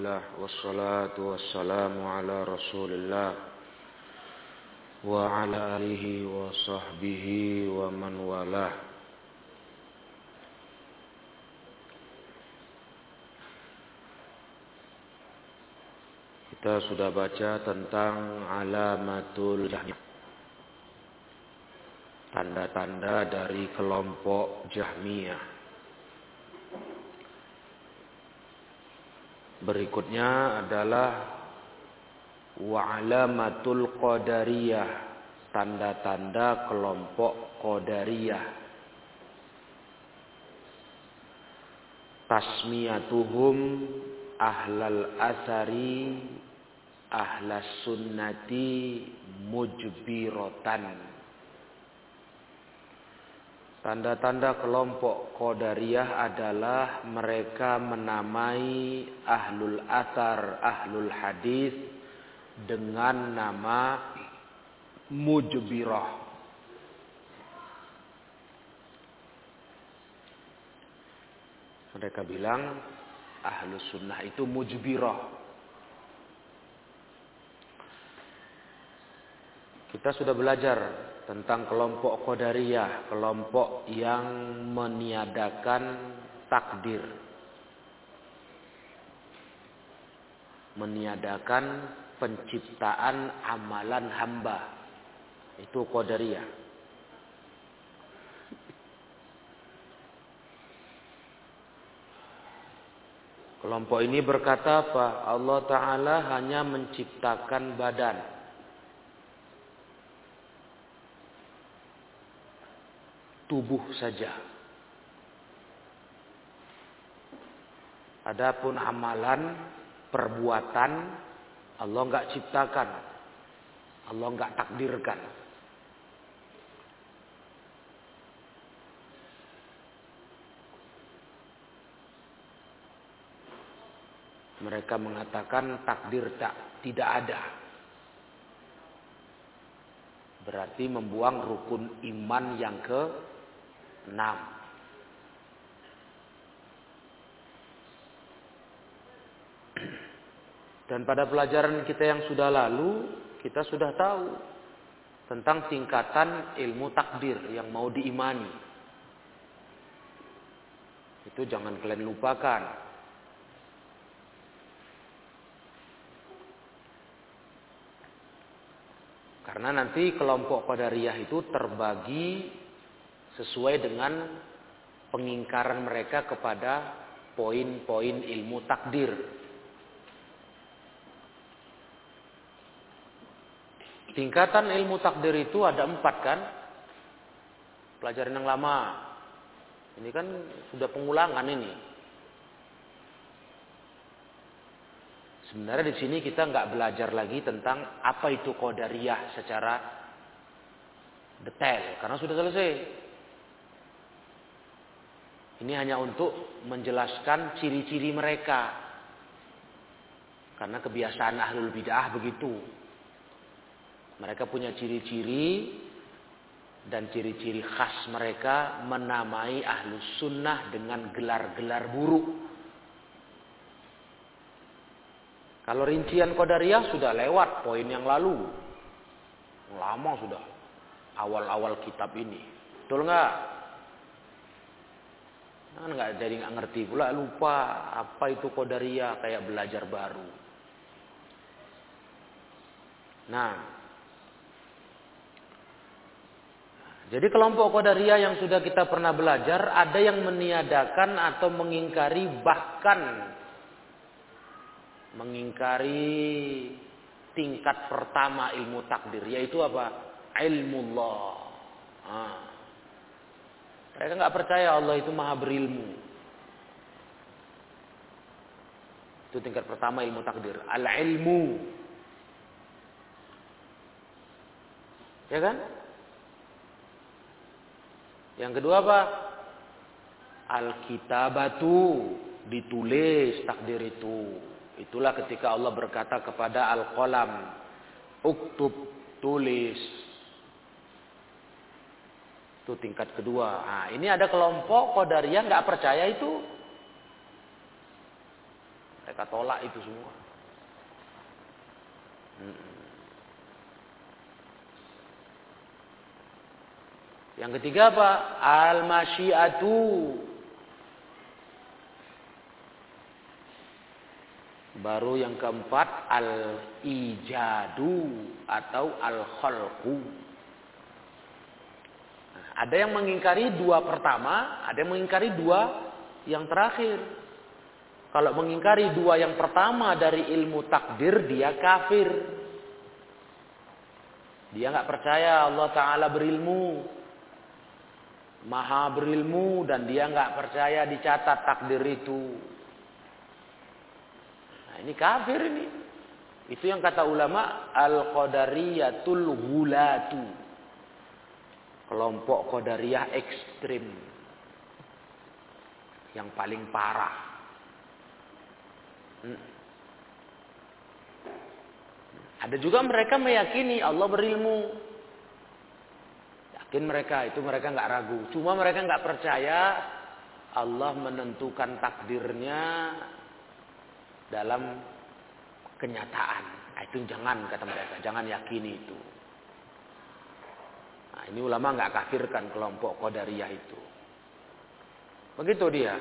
لله والصلاة والسلام على رسول الله وعلى آله وصحبه ومن والاه Kita sudah baca tentang alamatul jahmiyah. Tanda-tanda dari kelompok Jahmiyah. Berikutnya adalah wa'alamatul qadariyah. Tanda-tanda kelompok qadariyah. Tasmiyatuhum ahlal asari ahlas sunnati mujbirotan. Tanda-tanda kelompok Qadariyah adalah mereka menamai ahlul asar, ahlul hadis dengan nama mujbirah. Mereka bilang ahlus sunnah itu mujbirah. Kita sudah belajar tentang kelompok Qadariyah, kelompok yang meniadakan takdir. Meniadakan penciptaan amalan hamba. Itu Qadariyah. Kelompok ini berkata apa? Allah Ta'ala hanya menciptakan badan. Tubuh saja. Adapun amalan, perbuatan Allah nggak ciptakan, Allah nggak takdirkan. Mereka mengatakan takdir tak tidak ada. Berarti membuang rukun iman yang ke 6. Dan pada pelajaran kita yang sudah lalu, kita sudah tahu tentang tingkatan ilmu takdir yang mau diimani. Itu jangan kalian lupakan. Karena nanti kelompok Qadariyah itu terbagi sesuai dengan pengingkaran mereka kepada poin-poin ilmu takdir. Tingkatan ilmu takdir itu ada empat kan? Pelajaran yang lama. Ini kan sudah pengulangan ini. Sebenarnya di sini kita nggak belajar lagi tentang apa itu kodariyah secara detail karena sudah selesai. Ini hanya untuk menjelaskan ciri-ciri mereka. Karena kebiasaan ahlul bid'ah begitu. Mereka punya ciri-ciri dan ciri-ciri khas mereka menamai ahlus sunnah dengan gelar-gelar buruk. Kalau rincian Qadariyah sudah lewat poin yang lalu. Lama sudah. Awal-awal kitab ini. Betul nggak? Kan nggak jadi nggak ngerti pula lupa apa itu kodaria kayak belajar baru. Nah, jadi kelompok kodaria yang sudah kita pernah belajar ada yang meniadakan atau mengingkari bahkan mengingkari tingkat pertama ilmu takdir yaitu apa? Ilmu Allah. Mereka nggak percaya Allah itu maha berilmu. Itu tingkat pertama ilmu takdir. Al-ilmu. Ya kan? Yang kedua apa? Al-kitabatu. Ditulis takdir itu. Itulah ketika Allah berkata kepada Al-Qalam. Uktub, tulis. Itu tingkat kedua. Nah, ini ada kelompok Qadariyah nggak percaya itu. Mereka tolak itu semua. Yang ketiga apa? Al-masyiatu. Baru yang keempat al-ijadu atau al-khalqu. Ada yang mengingkari dua pertama, ada yang mengingkari dua yang terakhir. Kalau mengingkari dua yang pertama dari ilmu takdir, dia kafir. Dia nggak percaya Allah Taala berilmu, maha berilmu dan dia nggak percaya dicatat takdir itu. Nah, ini kafir ini. Itu yang kata ulama al-qadariyatul ghulatu. Kelompok qadariyah ekstrim. Yang paling parah. Hmm. Ada juga mereka meyakini Allah berilmu. Yakin mereka, itu mereka nggak ragu. Cuma mereka nggak percaya Allah menentukan takdirnya dalam kenyataan. Nah, itu jangan kata mereka, jangan yakini itu. Nah, ini ulama nggak kafirkan kelompok Qadariyah itu. Begitu dia.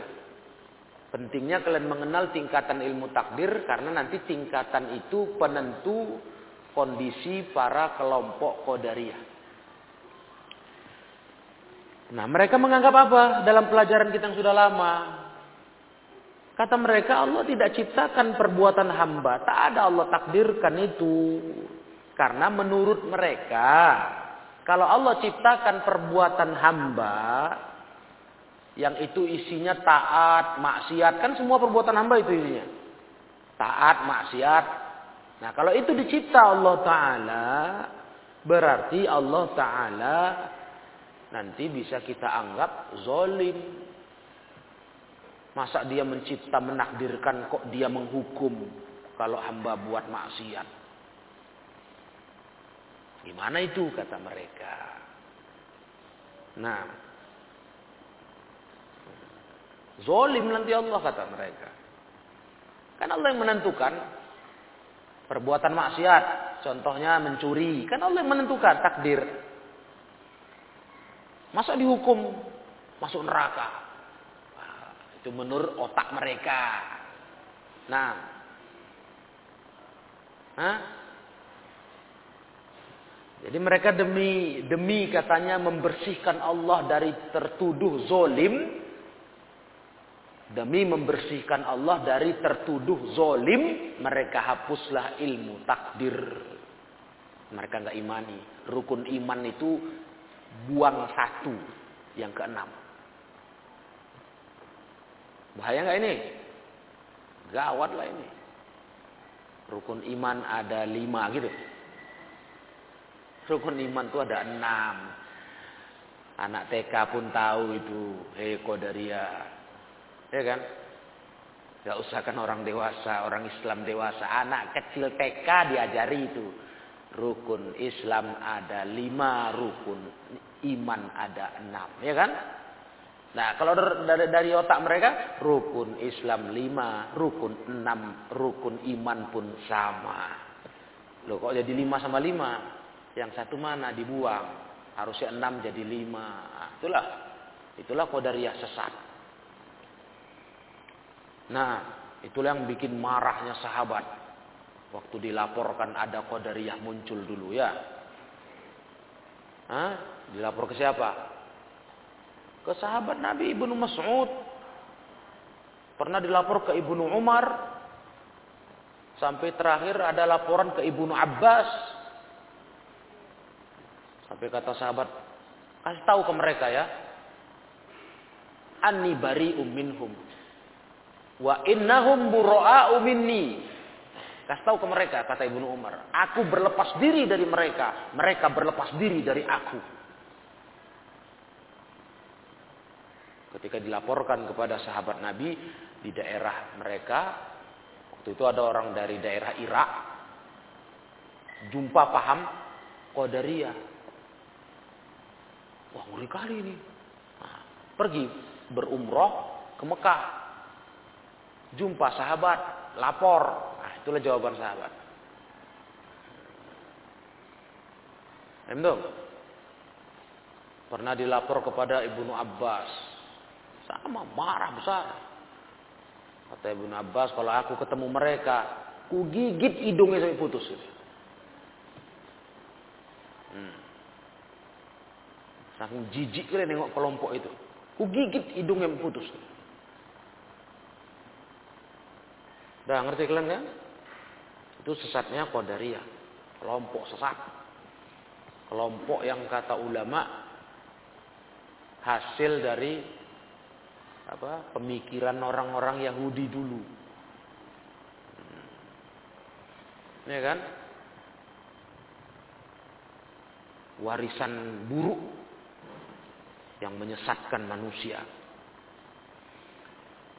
Pentingnya kalian mengenal tingkatan ilmu takdir karena nanti tingkatan itu penentu kondisi para kelompok Qadariyah. Nah, mereka menganggap apa dalam pelajaran kita yang sudah lama? Kata mereka Allah tidak ciptakan perbuatan hamba. Tak ada Allah takdirkan itu. Karena menurut mereka, kalau Allah ciptakan perbuatan hamba, yang itu isinya taat, maksiat, kan semua perbuatan hamba itu isinya. Taat, maksiat. Nah, kalau itu dicipta Allah taala, berarti Allah taala nanti bisa kita anggap zolim. Masa dia mencipta menakdirkan kok dia menghukum kalau hamba buat maksiat. Gimana itu kata mereka. Nah, zolim nanti Allah kata mereka. Kan Allah yang menentukan perbuatan maksiat, contohnya mencuri, kan Allah yang menentukan takdir. Masa dihukum masuk neraka? Nah, itu menurut otak mereka. Nah, Hah? Jadi mereka demi demi katanya membersihkan Allah dari tertuduh zolim, demi membersihkan Allah dari tertuduh zolim, mereka hapuslah ilmu takdir. Mereka nggak imani. Rukun iman itu buang satu yang keenam. Bahaya nggak ini? Gawat lah ini. Rukun iman ada lima gitu. Rukun iman itu ada enam. Anak TK pun tahu itu. Hei kodaria. Ya kan? Gak usah kan orang dewasa, orang Islam dewasa. Anak kecil TK diajari itu. Rukun Islam ada lima rukun. Iman ada enam. Ya kan? Nah kalau dari, dari otak mereka. Rukun Islam lima. Rukun enam. Rukun iman pun sama. Loh kok jadi lima sama lima? Yang satu mana dibuang. Harusnya enam jadi lima. Nah, itulah. Itulah kodariyah sesat. Nah, itulah yang bikin marahnya sahabat. Waktu dilaporkan ada kodariyah muncul dulu ya. Hah? Dilapor ke siapa? Ke sahabat Nabi Ibnu Mas'ud. Pernah dilapor ke Ibnu Umar. Sampai terakhir ada laporan ke Ibnu Abbas. Sampai kata sahabat, kasih tahu ke mereka ya. Anni bari'um minhum. Wa innahum bura'a'u minni. Kasih tahu ke mereka, kata Ibnu Umar. Aku berlepas diri dari mereka. Mereka berlepas diri dari aku. Ketika dilaporkan kepada sahabat Nabi di daerah mereka. Waktu itu ada orang dari daerah Irak. Jumpa paham Qadariyah. Wah ngeri kali ini. Pergi berumroh ke Mekah. Jumpa sahabat lapor. Nah, itulah jawaban sahabat. Emdo. Pernah dilapor kepada Ibnu Abbas. Sama marah besar. Kata Ibnu Abbas, kalau aku ketemu mereka, ku gigit hidungnya sampai putus. Hmm. Saking jijik kali nengok kelompok itu. Ku gigit hidungnya putus. Udah ngerti kalian kan? Itu sesatnya Qadariyah. Kelompok sesat. Kelompok yang kata ulama hasil dari apa pemikiran orang-orang Yahudi dulu. Ya kan? Warisan buruk yang menyesatkan manusia.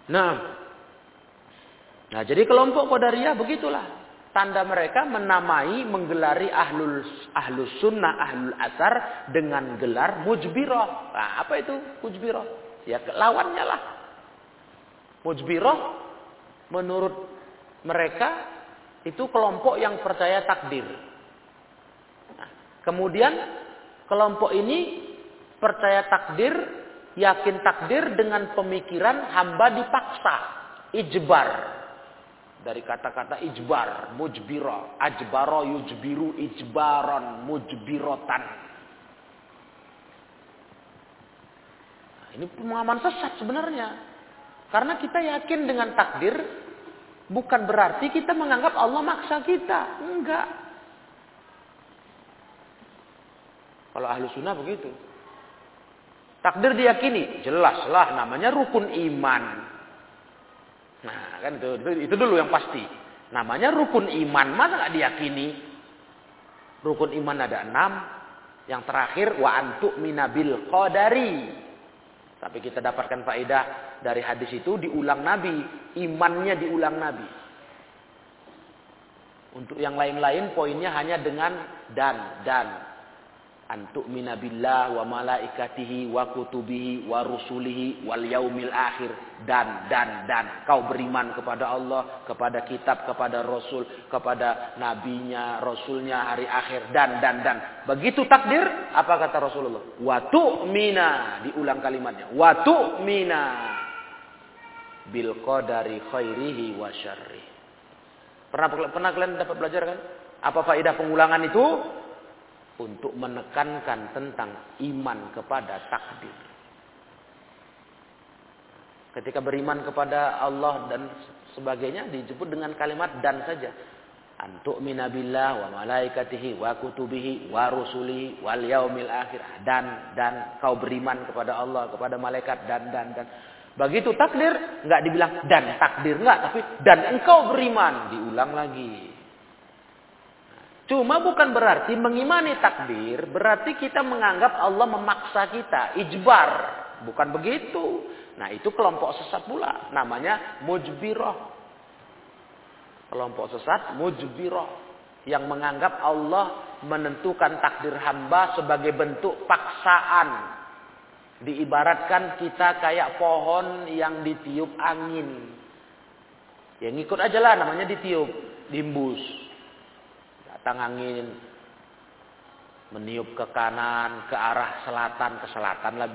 Nah, nah jadi kelompok Qadariyah begitulah. Tanda mereka menamai, menggelari ahlul ahlus sunnah, ahlul asar dengan gelar mujbiroh. Nah, apa itu mujbiroh? Ya lawannya lah. Mujbiroh menurut mereka itu kelompok yang percaya takdir. Nah, kemudian kelompok ini percaya takdir, yakin takdir dengan pemikiran hamba dipaksa, ijbar dari kata-kata ijbar, mujbiro, ajbaro yujbiru ijbaron, mujbirotan. Nah, ini pemahaman sesat sebenarnya. Karena kita yakin dengan takdir, bukan berarti kita menganggap Allah maksa kita. Enggak. Kalau ahlu sunnah begitu. Takdir diyakini, jelaslah namanya rukun iman. Nah, kan itu, itu, itu dulu yang pasti. Namanya rukun iman, mana nggak diyakini? Rukun iman ada enam. Yang terakhir wa antuk minabil qadari. Tapi kita dapatkan faedah dari hadis itu diulang Nabi, imannya diulang Nabi. Untuk yang lain-lain poinnya hanya dengan dan dan antuk minabillah wa malaikatihi wa kutubihi wa rusulihi wal yaumil akhir. Dan dan dan. Kau beriman kepada Allah kepada kitab kepada rasul kepada nabinya rasulnya hari akhir. Dan dan dan. Begitu takdir apa kata Rasulullah? Wa tu'mina. Diulang kalimatnya. Wa tu'mina. Bil qadari khairihi wa syarri pernah pernah kalian dapat belajar kan? Apa faedah pengulangan itu untuk menekankan tentang iman kepada takdir. Ketika beriman kepada Allah dan sebagainya disebut dengan kalimat dan saja. Antuk minabillah wa malaikatihi wa kutubihi wa rusulihi wal yaumil akhir. Dan dan kau beriman kepada Allah, kepada malaikat dan dan dan. Begitu takdir nggak dibilang dan takdir nggak, tapi dan engkau beriman diulang lagi. Cuma bukan berarti mengimani takdir, berarti kita menganggap Allah memaksa kita, ijbar. Bukan begitu. Nah itu kelompok sesat pula, namanya mujbiroh. Kelompok sesat mujbiroh. Yang menganggap Allah menentukan takdir hamba sebagai bentuk paksaan. Diibaratkan kita kayak pohon yang ditiup angin. Ya ngikut aja lah namanya ditiup, dimbus datang angin meniup ke kanan ke arah selatan ke selatan lah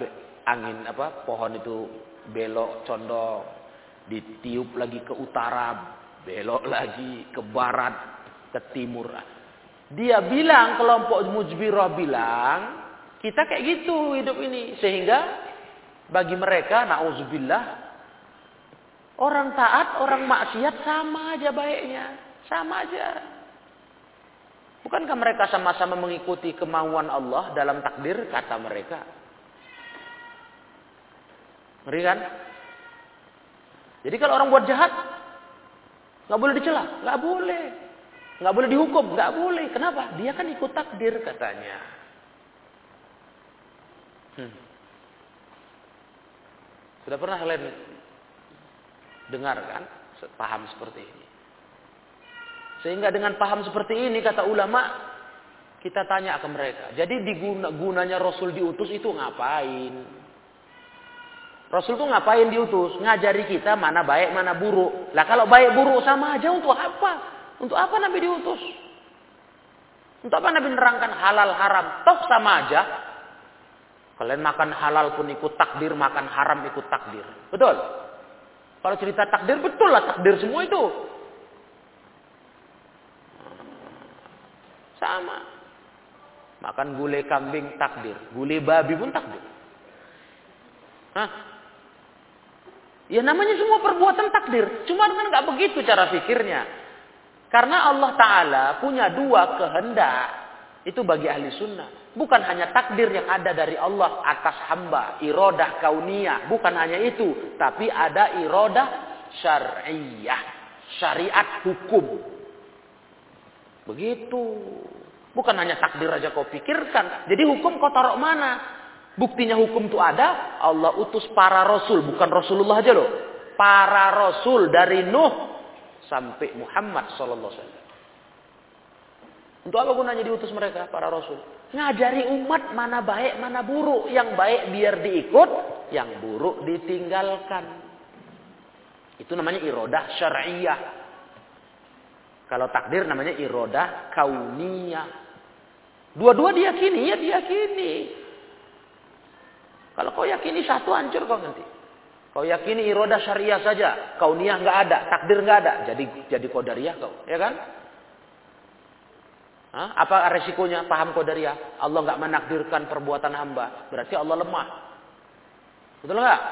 angin apa pohon itu belok condong ditiup lagi ke utara belok lagi ke barat ke timur. Dia bilang kelompok mujbirah bilang kita kayak gitu hidup ini sehingga bagi mereka nauzubillah orang taat orang maksiat sama aja baiknya sama aja Bukankah mereka sama-sama mengikuti kemauan Allah dalam takdir kata mereka? Ngeri kan? Jadi kalau orang buat jahat, nggak boleh dicela, nggak boleh, nggak boleh dihukum, nggak boleh. Kenapa? Dia kan ikut takdir katanya. Hmm. Sudah pernah kalian dengar kan? Paham seperti ini. Sehingga dengan paham seperti ini kata ulama kita tanya ke mereka. Jadi diguna, gunanya Rasul diutus itu ngapain? Rasul tuh ngapain diutus? Ngajari kita mana baik, mana buruk. Lah kalau baik buruk sama aja untuk apa? Untuk apa Nabi diutus? Untuk apa Nabi menerangkan halal haram? Toh sama aja. Kalian makan halal pun ikut takdir, makan haram ikut takdir. Betul? Kalau cerita takdir, betul lah takdir semua itu. Sama. Makan gulai kambing takdir. Gulai babi pun takdir. Hah? Ya namanya semua perbuatan takdir. Cuma kan nggak begitu cara pikirnya. Karena Allah Ta'ala punya dua kehendak. Itu bagi ahli sunnah. Bukan hanya takdir yang ada dari Allah atas hamba. Irodah kauniyah. Bukan hanya itu. Tapi ada irodah syariah. Syariat hukum. Begitu. Bukan hanya takdir aja kau pikirkan. Jadi hukum kau taruh mana? Buktinya hukum itu ada, Allah utus para rasul, bukan Rasulullah aja loh. Para rasul dari Nuh sampai Muhammad sallallahu alaihi. Untuk apa gunanya diutus mereka para rasul? Ngajari umat mana baik, mana buruk. Yang baik biar diikut, yang buruk ditinggalkan. Itu namanya irodah syariah. Kalau takdir namanya irodah kauniyah. Dua-dua diyakini, ya diyakini. Kalau kau yakini satu hancur kau nanti. Kau yakini iroda syariah saja, kau niat nggak ada, takdir nggak ada, jadi jadi kodariah kau, ya kan? Hah? Apa resikonya? Paham kodariah? Allah nggak menakdirkan perbuatan hamba, berarti Allah lemah. Betul nggak?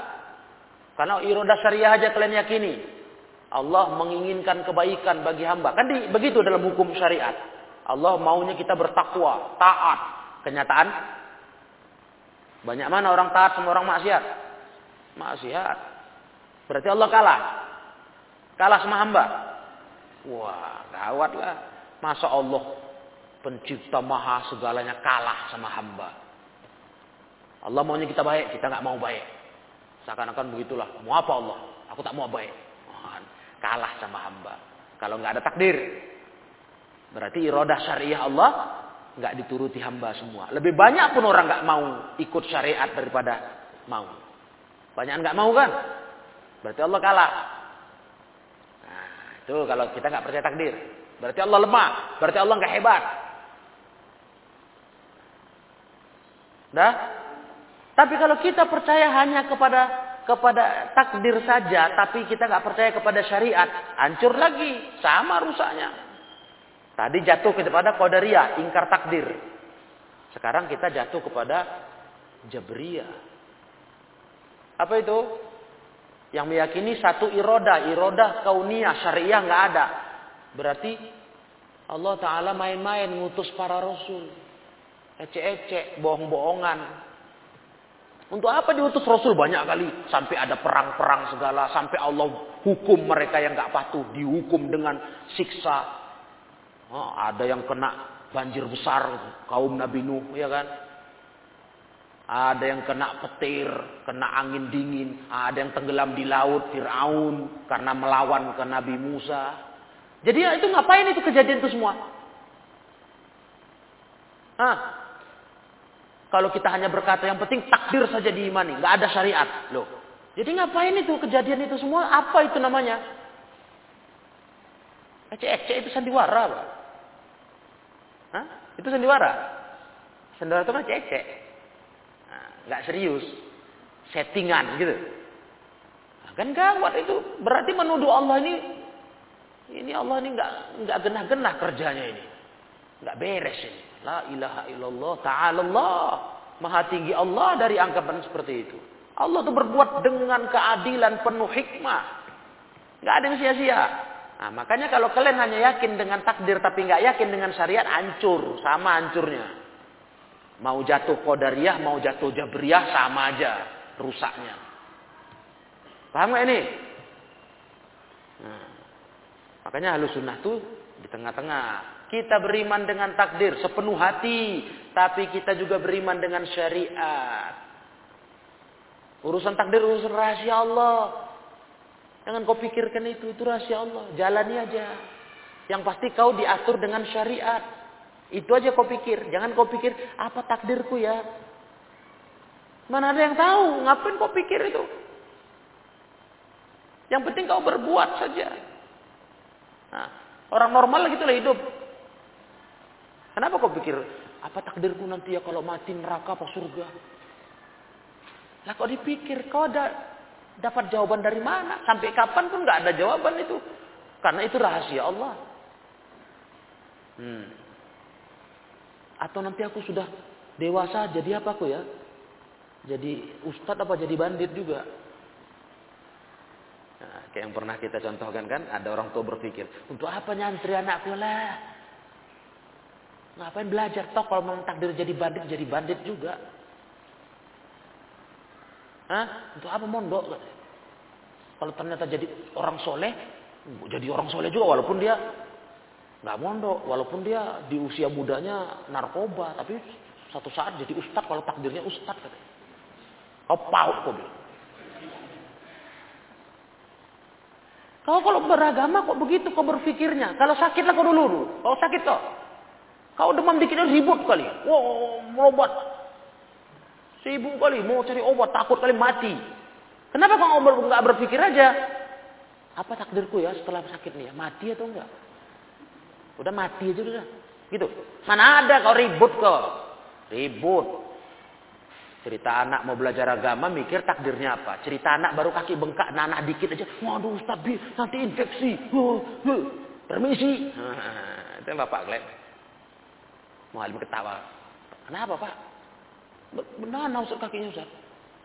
Karena iroda syariah aja kalian yakini. Allah menginginkan kebaikan bagi hamba. Kan di, begitu dalam hukum syariat. Allah maunya kita bertakwa, taat. Kenyataan banyak mana orang taat sama orang maksiat? Maksiat. Berarti Allah kalah. Kalah sama hamba. Wah, gawat lah. Masa Allah pencipta maha segalanya kalah sama hamba. Allah maunya kita baik, kita nggak mau baik. Seakan-akan begitulah. Mau apa Allah? Aku tak mau baik. Kalah sama hamba. Kalau nggak ada takdir, berarti irodah syariah Allah nggak dituruti hamba semua. Lebih banyak pun orang nggak mau ikut syariat daripada mau. Banyak nggak mau kan? Berarti Allah kalah. Nah, itu kalau kita nggak percaya takdir. Berarti Allah lemah. Berarti Allah nggak hebat. Dah? Tapi kalau kita percaya hanya kepada kepada takdir saja, tapi kita nggak percaya kepada syariat, hancur lagi, sama rusaknya. Tadi jatuh kepada Qadariyah, ingkar takdir. Sekarang kita jatuh kepada Jabriyah. Apa itu? Yang meyakini satu iroda, iroda kauniyah, syariah nggak ada. Berarti Allah Ta'ala main-main ngutus para rasul. Ecek-ecek, bohong-bohongan. Untuk apa diutus rasul banyak kali? Sampai ada perang-perang segala. Sampai Allah hukum mereka yang nggak patuh. Dihukum dengan siksa Oh, ada yang kena banjir besar kaum Nabi Nuh, ya kan? Ada yang kena petir, kena angin dingin, ada yang tenggelam di laut Firaun karena melawan ke Nabi Musa. Jadi itu ngapain itu kejadian itu semua? Hah? Kalau kita hanya berkata yang penting takdir saja diimani, nggak ada syariat, loh. Jadi ngapain itu kejadian itu semua? Apa itu namanya? Ecek-ecek itu sandiwara, Pak. Hah? Itu sandiwara. Sandiwara itu kan cecek. Nah, nggak serius. Settingan gitu. Nah, kan gawat itu. Berarti menuduh Allah ini ini Allah ini nggak nggak genah-genah kerjanya ini. Nggak beres ini. La ilaha illallah ta'ala Allah. Maha tinggi Allah dari anggapan seperti itu. Allah itu berbuat dengan keadilan penuh hikmah. Nggak ada yang sia-sia. Nah, makanya kalau kalian hanya yakin dengan takdir tapi nggak yakin dengan syariat, hancur, sama hancurnya. Mau jatuh kodariyah, mau jatuh jabriyah, sama aja rusaknya. Paham nggak ini? Nah, makanya halus sunnah tuh di tengah-tengah. Kita beriman dengan takdir sepenuh hati, tapi kita juga beriman dengan syariat. Urusan takdir urusan rahasia Allah. Jangan kau pikirkan itu, itu rahasia Allah. Jalani aja. Yang pasti kau diatur dengan syariat. Itu aja kau pikir. Jangan kau pikir, apa takdirku ya? Mana ada yang tahu? Ngapain kau pikir itu? Yang penting kau berbuat saja. Nah, orang normal gitu lah hidup. Kenapa kau pikir apa takdirku nanti ya kalau mati neraka apa surga? Lah kau dipikir kau ada dapat jawaban dari mana? Sampai kapan pun nggak ada jawaban itu. Karena itu rahasia Allah. Hmm. Atau nanti aku sudah dewasa jadi apa aku ya? Jadi ustadz apa jadi bandit juga? Nah, kayak yang pernah kita contohkan kan, ada orang tua berpikir, untuk apa nyantri anakku lah? Ngapain belajar? Toh kalau memang takdir jadi bandit, jadi bandit juga. Hah? Untuk apa mondok? Kalau ternyata jadi orang soleh, jadi orang soleh juga walaupun dia nggak mondok, walaupun dia di usia mudanya narkoba, tapi satu saat jadi ustadz kalau takdirnya ustadz katanya. Kau paut kau bilang. Kau kalau beragama kok begitu kau berpikirnya. Kalau sakit lah kau dulu. Kalau sakit kau. Kau demam dikit ribut kali. Wow, berobat. Sibuk kali, mau cari obat, takut kali mati. Kenapa kau nggak berpikir aja? Apa takdirku ya setelah sakit nih ya? Mati atau enggak? Udah mati aja udah. Gitu. Mana ada kau ribut kau. Ribut. Cerita anak mau belajar agama mikir takdirnya apa. Cerita anak baru kaki bengkak nanah dikit aja. Waduh Ustaz nanti infeksi. Permisi. Itu Bapak Glenn. Muhalim ketawa. Kenapa Pak? Benar usut kakinya Ustaz.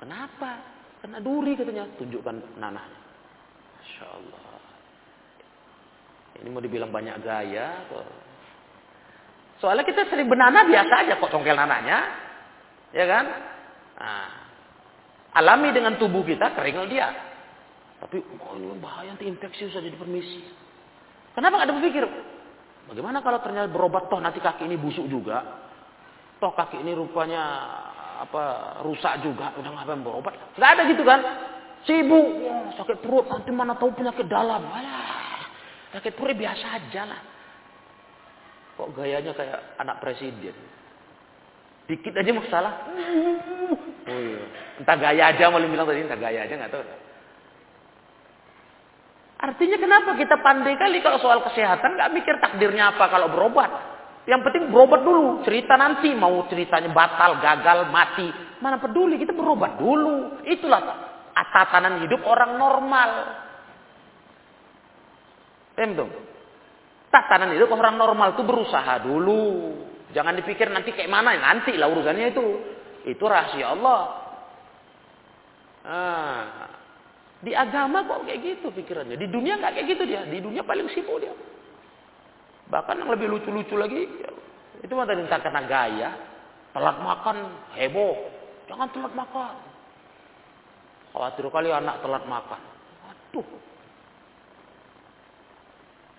Kenapa? Kena duri katanya. Tunjukkan nanahnya. Masya Allah. Ini mau dibilang banyak gaya. Soalnya kita sering benana biasa aja kok congkel nanahnya. Ya kan? Nah, alami dengan tubuh kita keringal dia. Tapi oh, bahaya nanti infeksi usah jadi permisi. Kenapa nggak ada berpikir? Bagaimana kalau ternyata berobat toh nanti kaki ini busuk juga? Toh kaki ini rupanya apa rusak juga, udah ngapain berobat? Gak ada gitu kan? Sibuk, oh, sakit perut nanti mana tahu penyakit dalam. Alah, sakit perut biasa aja lah. Kok gayanya kayak anak presiden? Dikit aja masalah. Oh iya. Entah gaya aja malah bilang tadi, entah gaya aja nggak tahu. Artinya kenapa kita pandai kali kalau soal kesehatan nggak mikir takdirnya apa kalau berobat. Yang penting berobat dulu. Cerita nanti mau ceritanya batal, gagal, mati. Mana peduli kita berobat dulu. Itulah tatanan hidup orang normal. Paham? Tatanan hidup orang normal itu berusaha dulu. Jangan dipikir nanti kayak mana, nanti lah urusannya itu. Itu rahasia Allah. Nah, di agama kok kayak gitu pikirannya. Di dunia nggak kayak gitu dia. Di dunia paling sibuk dia. Bahkan yang lebih lucu-lucu lagi, itu mah tadi karena gaya. Telat makan, heboh. Jangan telat makan. Khawatir kali anak telat makan. Aduh.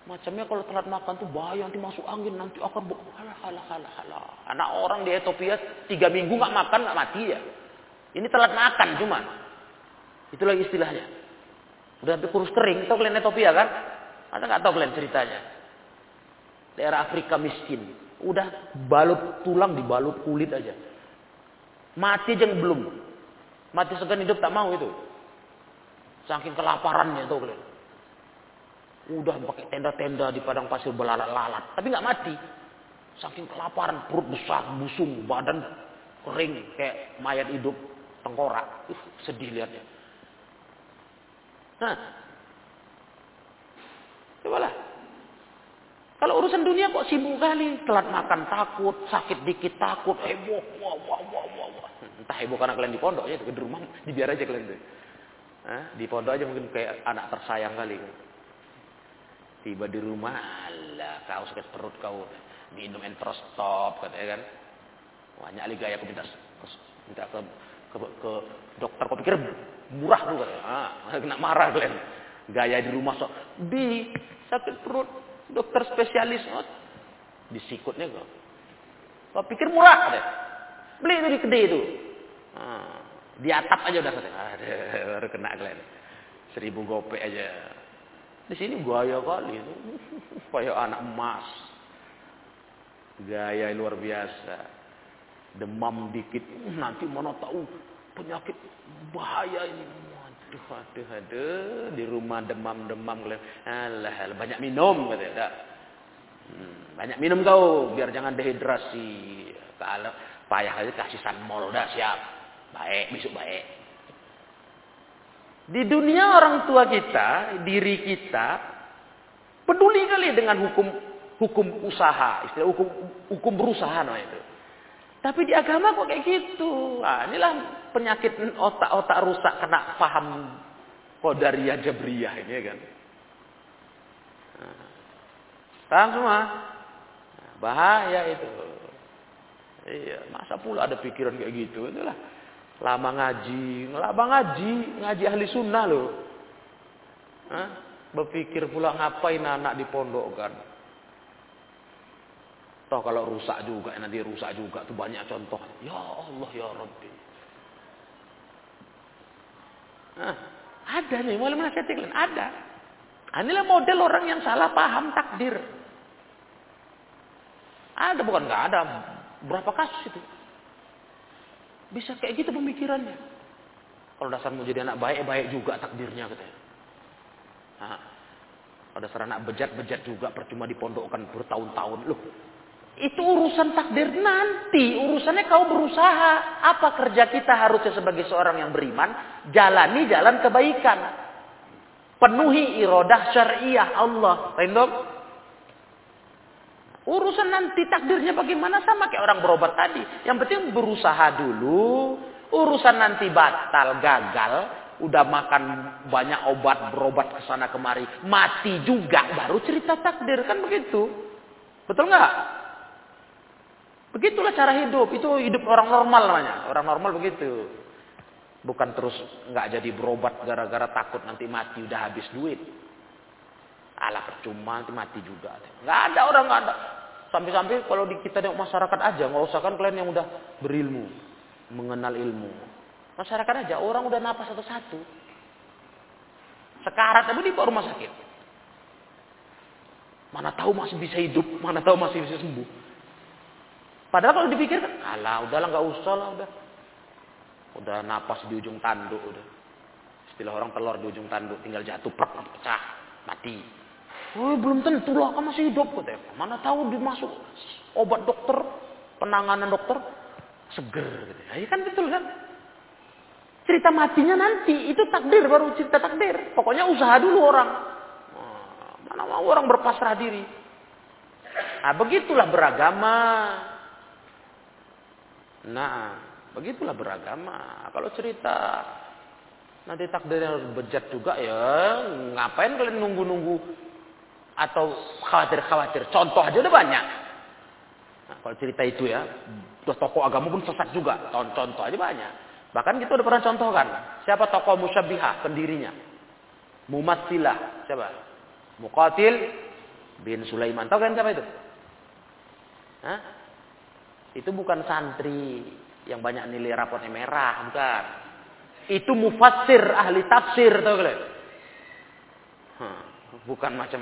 Macamnya kalau telat makan tuh bahaya nanti masuk angin nanti akan halah halah halah halah. Anak orang di Ethiopia tiga minggu nggak makan nggak mati ya. Ini telat makan cuma. Itulah istilahnya. Udah sampai kurus kering. Tahu kalian Ethiopia kan? Ada nggak tahu kalian ceritanya? Daerah Afrika miskin. Udah balut tulang dibalut kulit aja. Mati aja belum. Mati segan hidup tak mau itu. Saking kelaparannya tuh kalian. Udah pakai tenda-tenda di padang pasir belalat-lalat. Tapi nggak mati. Saking kelaparan. Perut besar, busung, badan kering. Kayak mayat hidup tengkorak. Uh, sedih lihatnya. Nah, cobalah. Kalau urusan dunia kok sibuk kali, telat makan takut, sakit dikit takut, heboh, wah wah wah wah wah. Entah heboh karena kalian di pondok ya, di rumah dibiar aja kalian tuh. Di pondok aja mungkin kayak anak tersayang kali. Tiba di rumah, Allah kau sakit perut kau minum enterostop katanya kan. Banyak lagi gaya aku minta minta ke, ke, ke dokter kau pikir murah tuh katanya. Ah, kena marah kalian. Gaya di rumah sok. Di sakit perut dokter spesialis oh, disikutnya kok. Kau pikir murah katanya. Beli itu di kedai itu. Ah, di atap aja udah katanya. Ada baru kena kalian. Seribu gope aja. Di sini gaya kali itu. Kayak anak emas. Gaya luar biasa. Demam dikit, nanti mana tahu penyakit bahaya ini. Aduh, aduh, aduh, di rumah demam-demam, alah, banyak minum, kata hmm, banyak minum kau, biar jangan dehidrasi. Kalau payah aja kasih sanmol, udah siap, baik, besok baik. Di dunia orang tua kita, diri kita, peduli kali dengan hukum hukum usaha, istilah hukum hukum berusaha no itu. Tapi di agama kok kayak gitu. Nah, inilah penyakit otak-otak rusak kena paham Qadariyah Jabriyah ini ya kan. Nah, paham semua? Nah, bahaya itu. Iya, masa pula ada pikiran kayak gitu. Itulah lama ngaji, lama ngaji, ngaji ahli sunnah loh. Hah? Berpikir pula ngapain anak di pondok kan? Toh kalau rusak juga, nanti rusak juga. Itu banyak contoh. Ya Allah, ya Rabbi. Nah, ada nih, mulai menasihati kalian. Ada. Inilah model orang yang salah paham takdir. Ada, bukan nggak ada. Berapa kasus itu? Bisa kayak gitu pemikirannya. Kalau dasar mau jadi anak baik, baik juga takdirnya katanya. Nah, kalau dasar anak bejat-bejat juga percuma dipondokkan bertahun-tahun. Loh, itu urusan takdir nanti. Urusannya kau berusaha. Apa kerja kita harusnya sebagai seorang yang beriman? Jalani jalan kebaikan. Penuhi irodah syariah Allah. Rendok? Urusan nanti takdirnya bagaimana sama kayak orang berobat tadi. Yang penting berusaha dulu. Urusan nanti batal, gagal. Udah makan banyak obat, berobat ke sana kemari. Mati juga. Baru cerita takdir. Kan begitu. Betul nggak? Begitulah cara hidup. Itu hidup orang normal namanya. Orang normal begitu. Bukan terus nggak jadi berobat gara-gara takut nanti mati udah habis duit. Alah percuma nanti mati juga. Nggak ada orang nggak ada. Sampai-sampai kalau di kita di masyarakat aja nggak usah kan kalian yang udah berilmu, mengenal ilmu. Masyarakat aja orang udah napas satu-satu. Sekarat tapi di rumah sakit. Mana tahu masih bisa hidup, mana tahu masih bisa sembuh. Padahal kalau dipikirkan, alah udahlah nggak usah lah udah. Udah napas di ujung tanduk udah. Istilah orang telur di ujung tanduk tinggal jatuh prak pecah mati. Oh, belum tentu lah kan masih hidup katanya. Mana tahu dimasuk obat dokter, penanganan dokter seger gitu. Ya kan betul kan? Cerita matinya nanti itu takdir baru cerita takdir. Pokoknya usaha dulu orang. Mana mau orang berpasrah diri. Nah, begitulah beragama. Nah, begitulah beragama. Kalau cerita nanti takdirnya harus bejat juga ya, ngapain kalian nunggu-nunggu atau khawatir-khawatir? Contoh aja udah banyak. Nah, kalau cerita itu ya, udah tokoh agama pun sesat juga. Contoh aja banyak. Bahkan kita udah pernah contohkan. Siapa tokoh musyabihah pendirinya? Mumatsilah. Siapa? Muqatil bin Sulaiman. Tahu kan siapa itu? Hah? Itu bukan santri yang banyak nilai rapotnya merah, bukan. Itu mufassir, ahli tafsir, tahu kalian? Bukan macam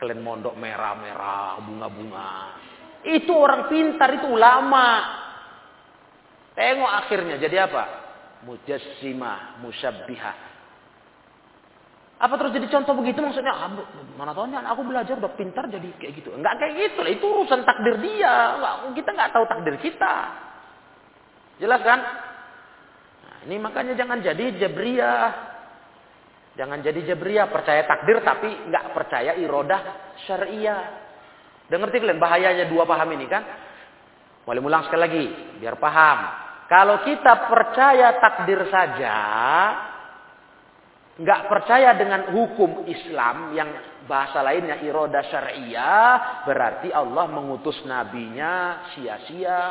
kalian mondok merah-merah, bunga-bunga. Itu orang pintar, itu ulama. Tengok akhirnya jadi apa? Mujassimah, musyabbihah. Apa terus jadi contoh begitu maksudnya? Ah, mana tahu aku belajar udah pintar jadi kayak gitu. Enggak kayak gitu lah. Itu urusan takdir dia. Kita nggak tahu takdir kita. Jelas kan? Nah, ini makanya jangan jadi jabriyah. Jangan jadi jabriyah percaya takdir tapi nggak percaya irodah syariah. Dengar kalian bahayanya dua paham ini kan? Mulai ulang sekali lagi biar paham. Kalau kita percaya takdir saja, nggak percaya dengan hukum Islam yang bahasa lainnya iroda syariah, berarti Allah mengutus nabinya sia-sia.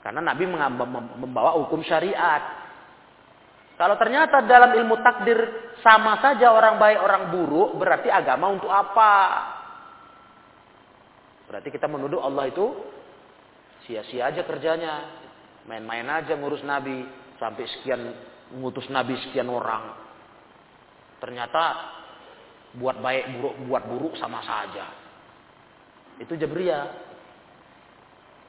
Karena nabi membawa hukum syariat. Kalau ternyata dalam ilmu takdir sama saja orang baik orang buruk, berarti agama untuk apa? Berarti kita menuduh Allah itu sia-sia aja kerjanya. Main-main aja ngurus nabi sampai sekian mengutus nabi sekian orang. Ternyata buat baik buruk buat buruk sama saja. Itu Jabriyah.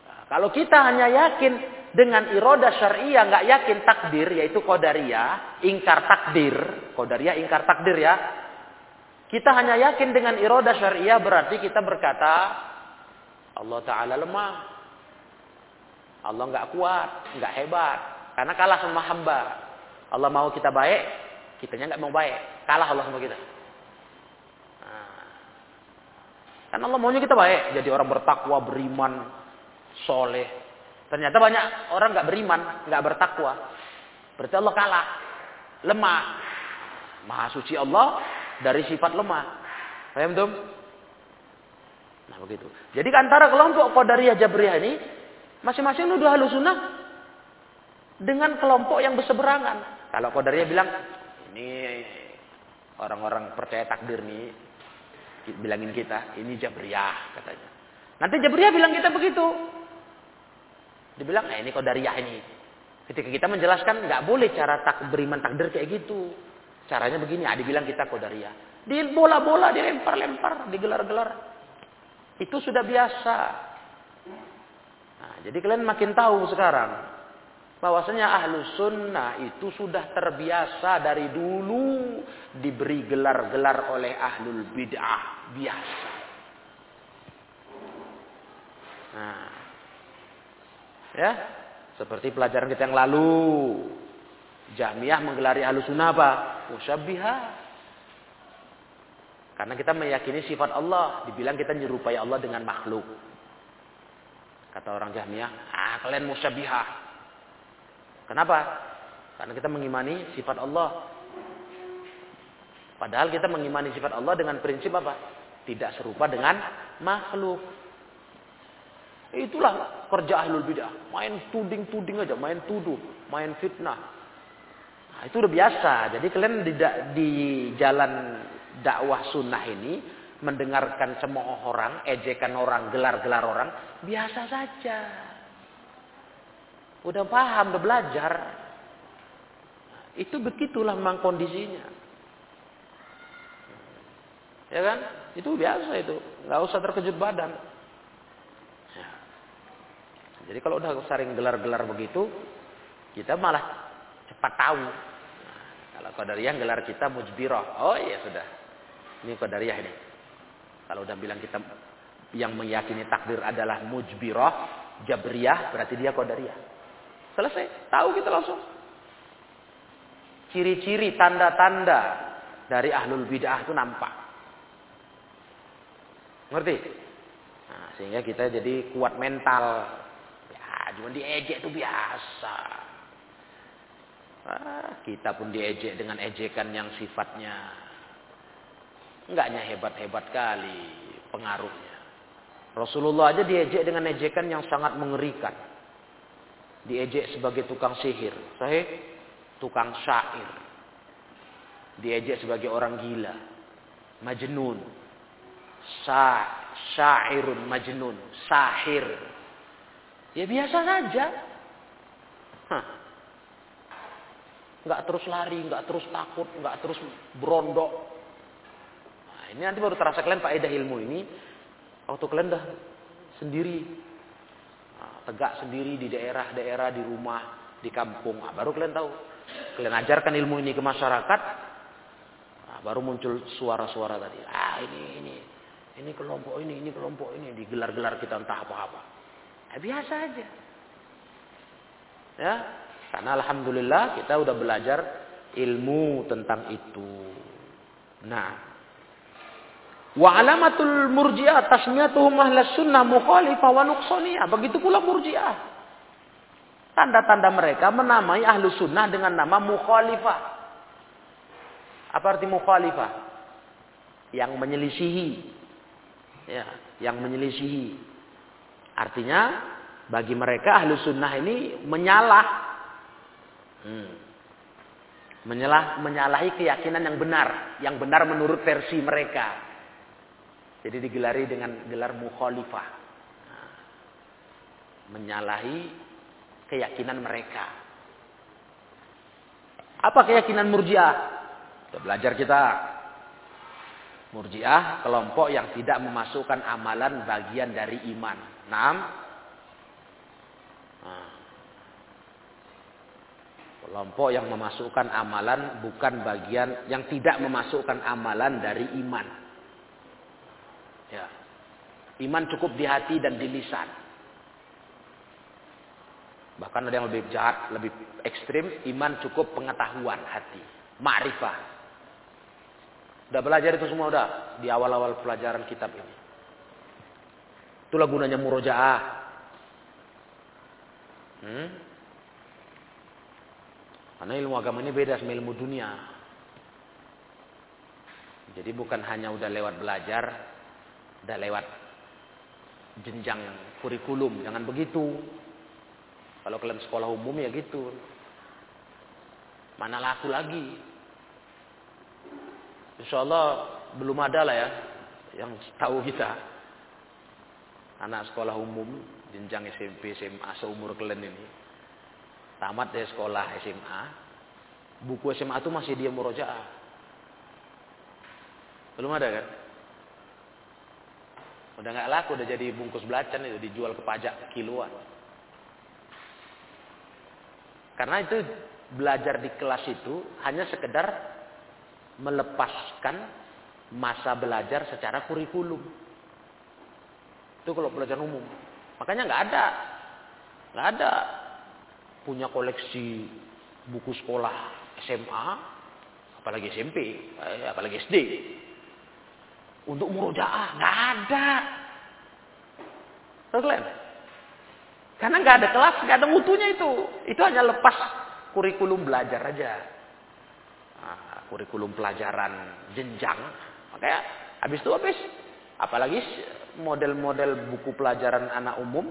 Nah, kalau kita hanya yakin dengan iroda syariah nggak yakin takdir yaitu kodaria ingkar takdir kodaria ingkar takdir ya kita hanya yakin dengan iroda syariah berarti kita berkata Allah Taala lemah Allah nggak kuat nggak hebat karena kalah sama hamba Allah mau kita baik kitanya nggak mau baik kalah Allah sama kita kan Allah maunya kita baik jadi orang bertakwa beriman soleh Ternyata banyak orang nggak beriman, nggak bertakwa. Berarti Allah kalah, lemah. Maha suci Allah dari sifat lemah. Paham tuh? Nah begitu. Jadi antara kelompok Qadariyah Jabriyah ini masing-masing nuduh sunnah dengan kelompok yang berseberangan. Kalau Qadariyah bilang ini orang-orang percaya takdir nih bilangin kita ini Jabriyah katanya. Nanti Jabriyah bilang kita begitu. Dibilang, eh ini kodariyah ini. Ketika kita menjelaskan, nggak boleh cara tak beriman takdir kayak gitu. Caranya begini, ah, dibilang kita kodariyah. Di bola-bola, dilempar-lempar, digelar-gelar. Itu sudah biasa. Nah, jadi kalian makin tahu sekarang. Bahwasanya ahlu sunnah itu sudah terbiasa dari dulu diberi gelar-gelar oleh ahlul bid'ah. Biasa. Nah, Ya, seperti pelajaran kita yang lalu. Jamiah menggelari sunnah apa? Musyabbiha. Karena kita meyakini sifat Allah. Dibilang kita menyerupai Allah dengan makhluk. Kata orang Jamiah, ah kalian musyabbiha. Kenapa? Karena kita mengimani sifat Allah. Padahal kita mengimani sifat Allah dengan prinsip apa? Tidak serupa dengan makhluk. Itulah kerja ahlul bidah. Main tuding-tuding aja, main tuduh, main fitnah. Nah, itu udah biasa. Jadi kalian di, di jalan dakwah sunnah ini mendengarkan semua orang, ejekan orang, gelar-gelar orang, biasa saja. Udah paham, udah belajar. Itu begitulah memang kondisinya. Ya kan? Itu biasa itu. Nggak usah terkejut badan. Jadi kalau udah sering gelar-gelar begitu, kita malah cepat tahu. Nah, kalau Qadariyah gelar kita mujbirah. Oh iya sudah. Ini Qadariyah ini. Kalau udah bilang kita yang meyakini takdir adalah mujbirah, jabriyah, berarti dia Qadariyah. Selesai. Tahu kita langsung. Ciri-ciri, tanda-tanda dari ahlul bid'ah itu nampak. Ngerti? Nah, sehingga kita jadi kuat mental cuma diejek itu biasa. Ah, kita pun diejek dengan ejekan yang sifatnya enggaknya hebat-hebat kali pengaruhnya. Rasulullah aja diejek dengan ejekan yang sangat mengerikan. Diejek sebagai tukang sihir, sahih? Tukang syair. Diejek sebagai orang gila. Majnun. Sa syairun majnun, sahir. Ya biasa saja. Nggak terus lari, nggak terus takut, nggak terus berondok. Nah, ini nanti baru terasa kalian faedah ilmu ini. Waktu kalian dah sendiri. Nah, tegak sendiri di daerah-daerah, di rumah, di kampung. Nah, baru kalian tahu. Kalian ajarkan ilmu ini ke masyarakat. Nah, baru muncul suara-suara tadi. Ah ini, ini. Ini kelompok ini, ini kelompok ini. Digelar-gelar kita entah apa-apa. Ya, biasa aja. Ya, karena alhamdulillah kita udah belajar ilmu tentang itu. Nah, wa alamatul murji'ah tasmiyatuhum ahlas sunnah mukhalifah wa nuqsaniyah. Begitu pula murji'ah. Tanda-tanda mereka menamai ahlu sunnah dengan nama mukhalifah. Apa arti mukhalifah? Yang menyelisihi. Ya, yang menyelisihi. Artinya bagi mereka ahlu sunnah ini menyalah. Hmm. Menyalah, menyalahi keyakinan yang benar. Yang benar menurut versi mereka. Jadi digelari dengan gelar mukhalifah. Menyalahi keyakinan mereka. Apa keyakinan murjiah? Kita belajar kita. Murjiah kelompok yang tidak memasukkan amalan bagian dari iman. Nah, Kelompok yang memasukkan amalan bukan bagian yang tidak memasukkan amalan dari iman. Ya. Iman cukup di hati dan di lisan. Bahkan ada yang lebih jahat, lebih ekstrim, iman cukup pengetahuan hati, ma'rifah. Udah belajar itu semua udah di awal-awal pelajaran kitab ini. Itulah gunanya murojaah. Hmm? Karena ilmu agama ini beda sama ilmu dunia. Jadi bukan hanya udah lewat belajar, udah lewat jenjang kurikulum, jangan begitu. Kalau kalian sekolah umum ya gitu. Mana laku lagi. Insya Allah belum ada lah ya yang tahu kita. Anak sekolah umum jenjang SMP, SMA seumur kalian ini. Tamat dari sekolah SMA. Buku SMA itu masih dia murojaah. Belum ada kan? Udah nggak laku, udah jadi bungkus belacan itu dijual ke pajak kiloan. Karena itu belajar di kelas itu hanya sekedar melepaskan masa belajar secara kurikulum. Itu kalau belajar umum. Makanya nggak ada, nggak ada punya koleksi buku sekolah SMA, apalagi SMP, eh, apalagi SD. Untuk murojaah nggak ada. Terus karena nggak ada kelas, nggak ada mutunya itu. Itu hanya lepas kurikulum belajar aja. Nah, kurikulum pelajaran jenjang. Makanya habis itu habis. Apalagi model-model buku pelajaran anak umum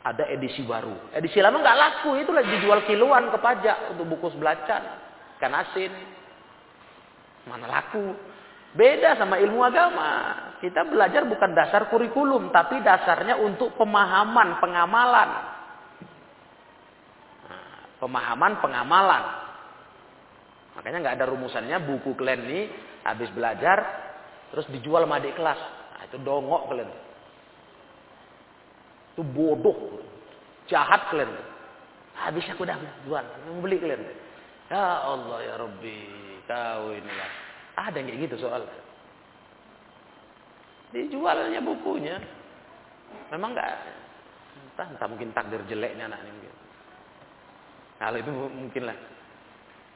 ada edisi baru. Edisi lama nggak laku, itu lagi dijual kiloan ke pajak untuk buku sebelacan, kan asin. Mana laku? Beda sama ilmu agama. Kita belajar bukan dasar kurikulum, tapi dasarnya untuk pemahaman, pengamalan. Pemahaman, pengamalan. Makanya nggak ada rumusannya buku kalian ini habis belajar terus dijual sama adik kelas. Nah, itu dongok kalian. Itu bodoh. Jahat kalian. Habis aku dah jual, mau beli kalian. Ya Allah ya Rabbi, kau inilah ada yang kayak gitu soal. Dijualnya bukunya. Memang enggak entah, entah mungkin takdir jeleknya anak ini mungkin. Kalau itu mungkin lah.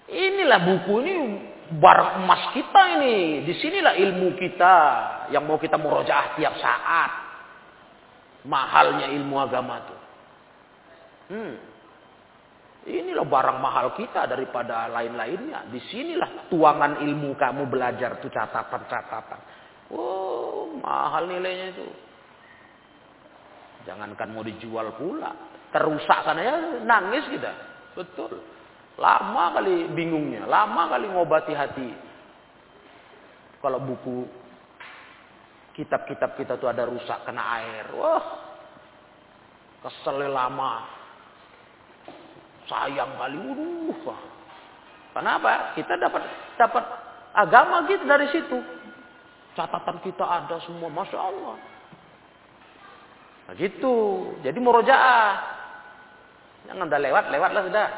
Inilah buku ini barang emas kita ini. Di sinilah ilmu kita yang mau kita murojaah tiap saat. Mahalnya ilmu agama tuh. Hmm. Inilah barang mahal kita daripada lain-lainnya. Di sinilah tuangan ilmu kamu belajar tuh catatan-catatan. Oh, mahal nilainya itu. Jangankan mau dijual pula. Terusak sana ya nangis kita. Betul. Lama kali bingungnya. Lama kali ngobati hati. Kalau buku kitab-kitab kita tuh ada rusak kena air. Wah. Kesel lama sayang kali. Uduh kenapa? Kita dapat dapat agama gitu dari situ. Catatan kita ada semua masya Allah. Nah gitu. Jadi murojaah. Jangan udah lewat lewatlah sudah.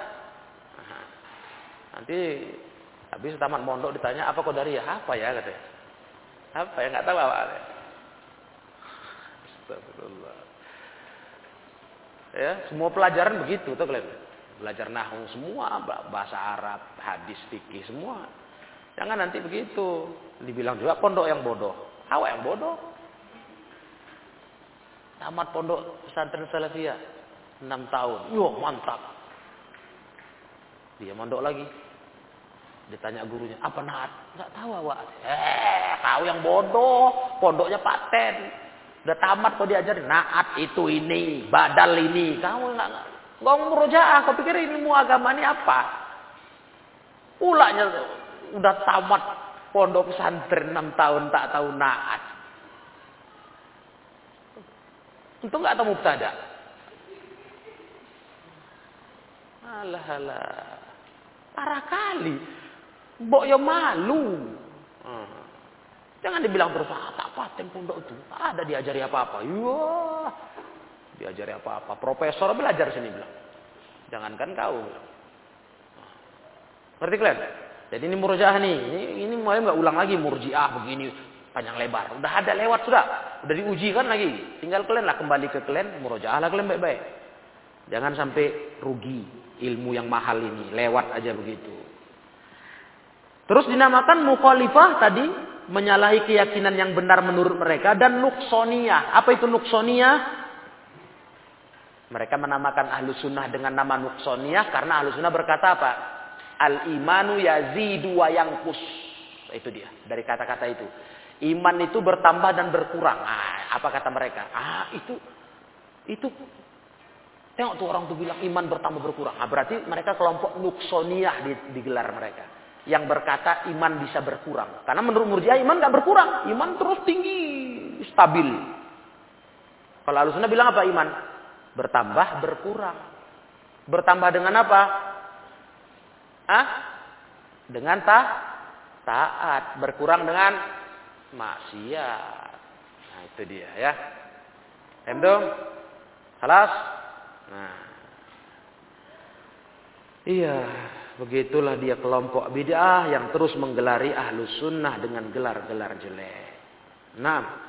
Nanti habis tamat mondok ditanya apa kau dari ya? Apa ya? katanya apa ya? Nggak tahu apa Astagfirullah. Ya semua pelajaran begitu tuh kalian belajar nahu semua, bahasa Arab, hadis, fikih semua. Jangan nanti begitu. Dibilang juga pondok yang bodoh. Awak yang bodoh. Tamat pondok pesantren Salafiyah 6 tahun. Yo, mantap. Dia mondok lagi. Ditanya gurunya, apa naat? Enggak tahu awak. Eh, kau yang bodoh. Pondoknya paten. Udah tamat kau diajarin. Naat itu ini. Badal ini. Kamu enggak Gak murojaah, kau pikir ilmu agama ini apa? Ulanya udah tamat pondok pesantren 6 tahun tak tahu naat. Itu nggak tahu mubtada. Alah alah. Parah kali. Mbok ya malu. Hmm. Jangan dibilang terus, ah, tak paten pondok itu. Ada diajari apa-apa. Iya. Diajari apa-apa. Profesor belajar sini bilang. Jangankan kau. Ngerti kalian? Jadi ini murjiah nih. Ini, ini mulai nggak ulang lagi murjiah begini panjang lebar. Udah ada lewat sudah. Udah diuji kan lagi. Tinggal kalian lah kembali ke kalian murjiah lah kalian baik-baik. Jangan sampai rugi ilmu yang mahal ini. Lewat aja begitu. Terus dinamakan mukhalifah tadi menyalahi keyakinan yang benar menurut mereka dan nuksoniyah. Apa itu nuksoniyah? Mereka menamakan ahlu sunnah dengan nama nuksoniyah karena ahlu sunnah berkata apa? Al imanu yazidu wa yangkus. Itu dia dari kata-kata itu. Iman itu bertambah dan berkurang. Ah, apa kata mereka? Ah, itu itu tengok tuh orang tuh bilang iman bertambah berkurang. Ah, berarti mereka kelompok nuksoniyah di, digelar mereka. Yang berkata iman bisa berkurang. Karena menurut Murji'ah iman gak berkurang. Iman terus tinggi, stabil. Kalau Alusuna bilang apa iman? Bertambah, berkurang. Bertambah dengan apa? Ah? Dengan ta taat. Berkurang dengan maksiat. Nah, itu dia ya. Endom? Halas? Nah. Iya, begitulah dia kelompok bid'ah yang terus menggelari ahlu sunnah dengan gelar-gelar jelek. Nah.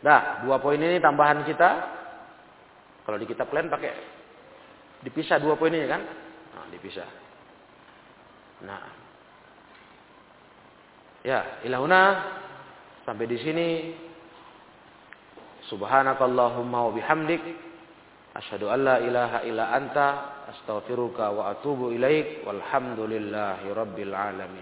Dah, dua poin ini tambahan kita. Kalau di kitab lain pakai dipisah dua poin ini kan? Nah, dipisah. Nah. Ya, ilahuna sampai di sini subhanakallahumma wa bihamdik asyhadu an la ilaha illa anta astaghfiruka wa atubu ilaik walhamdulillahi rabbil alamin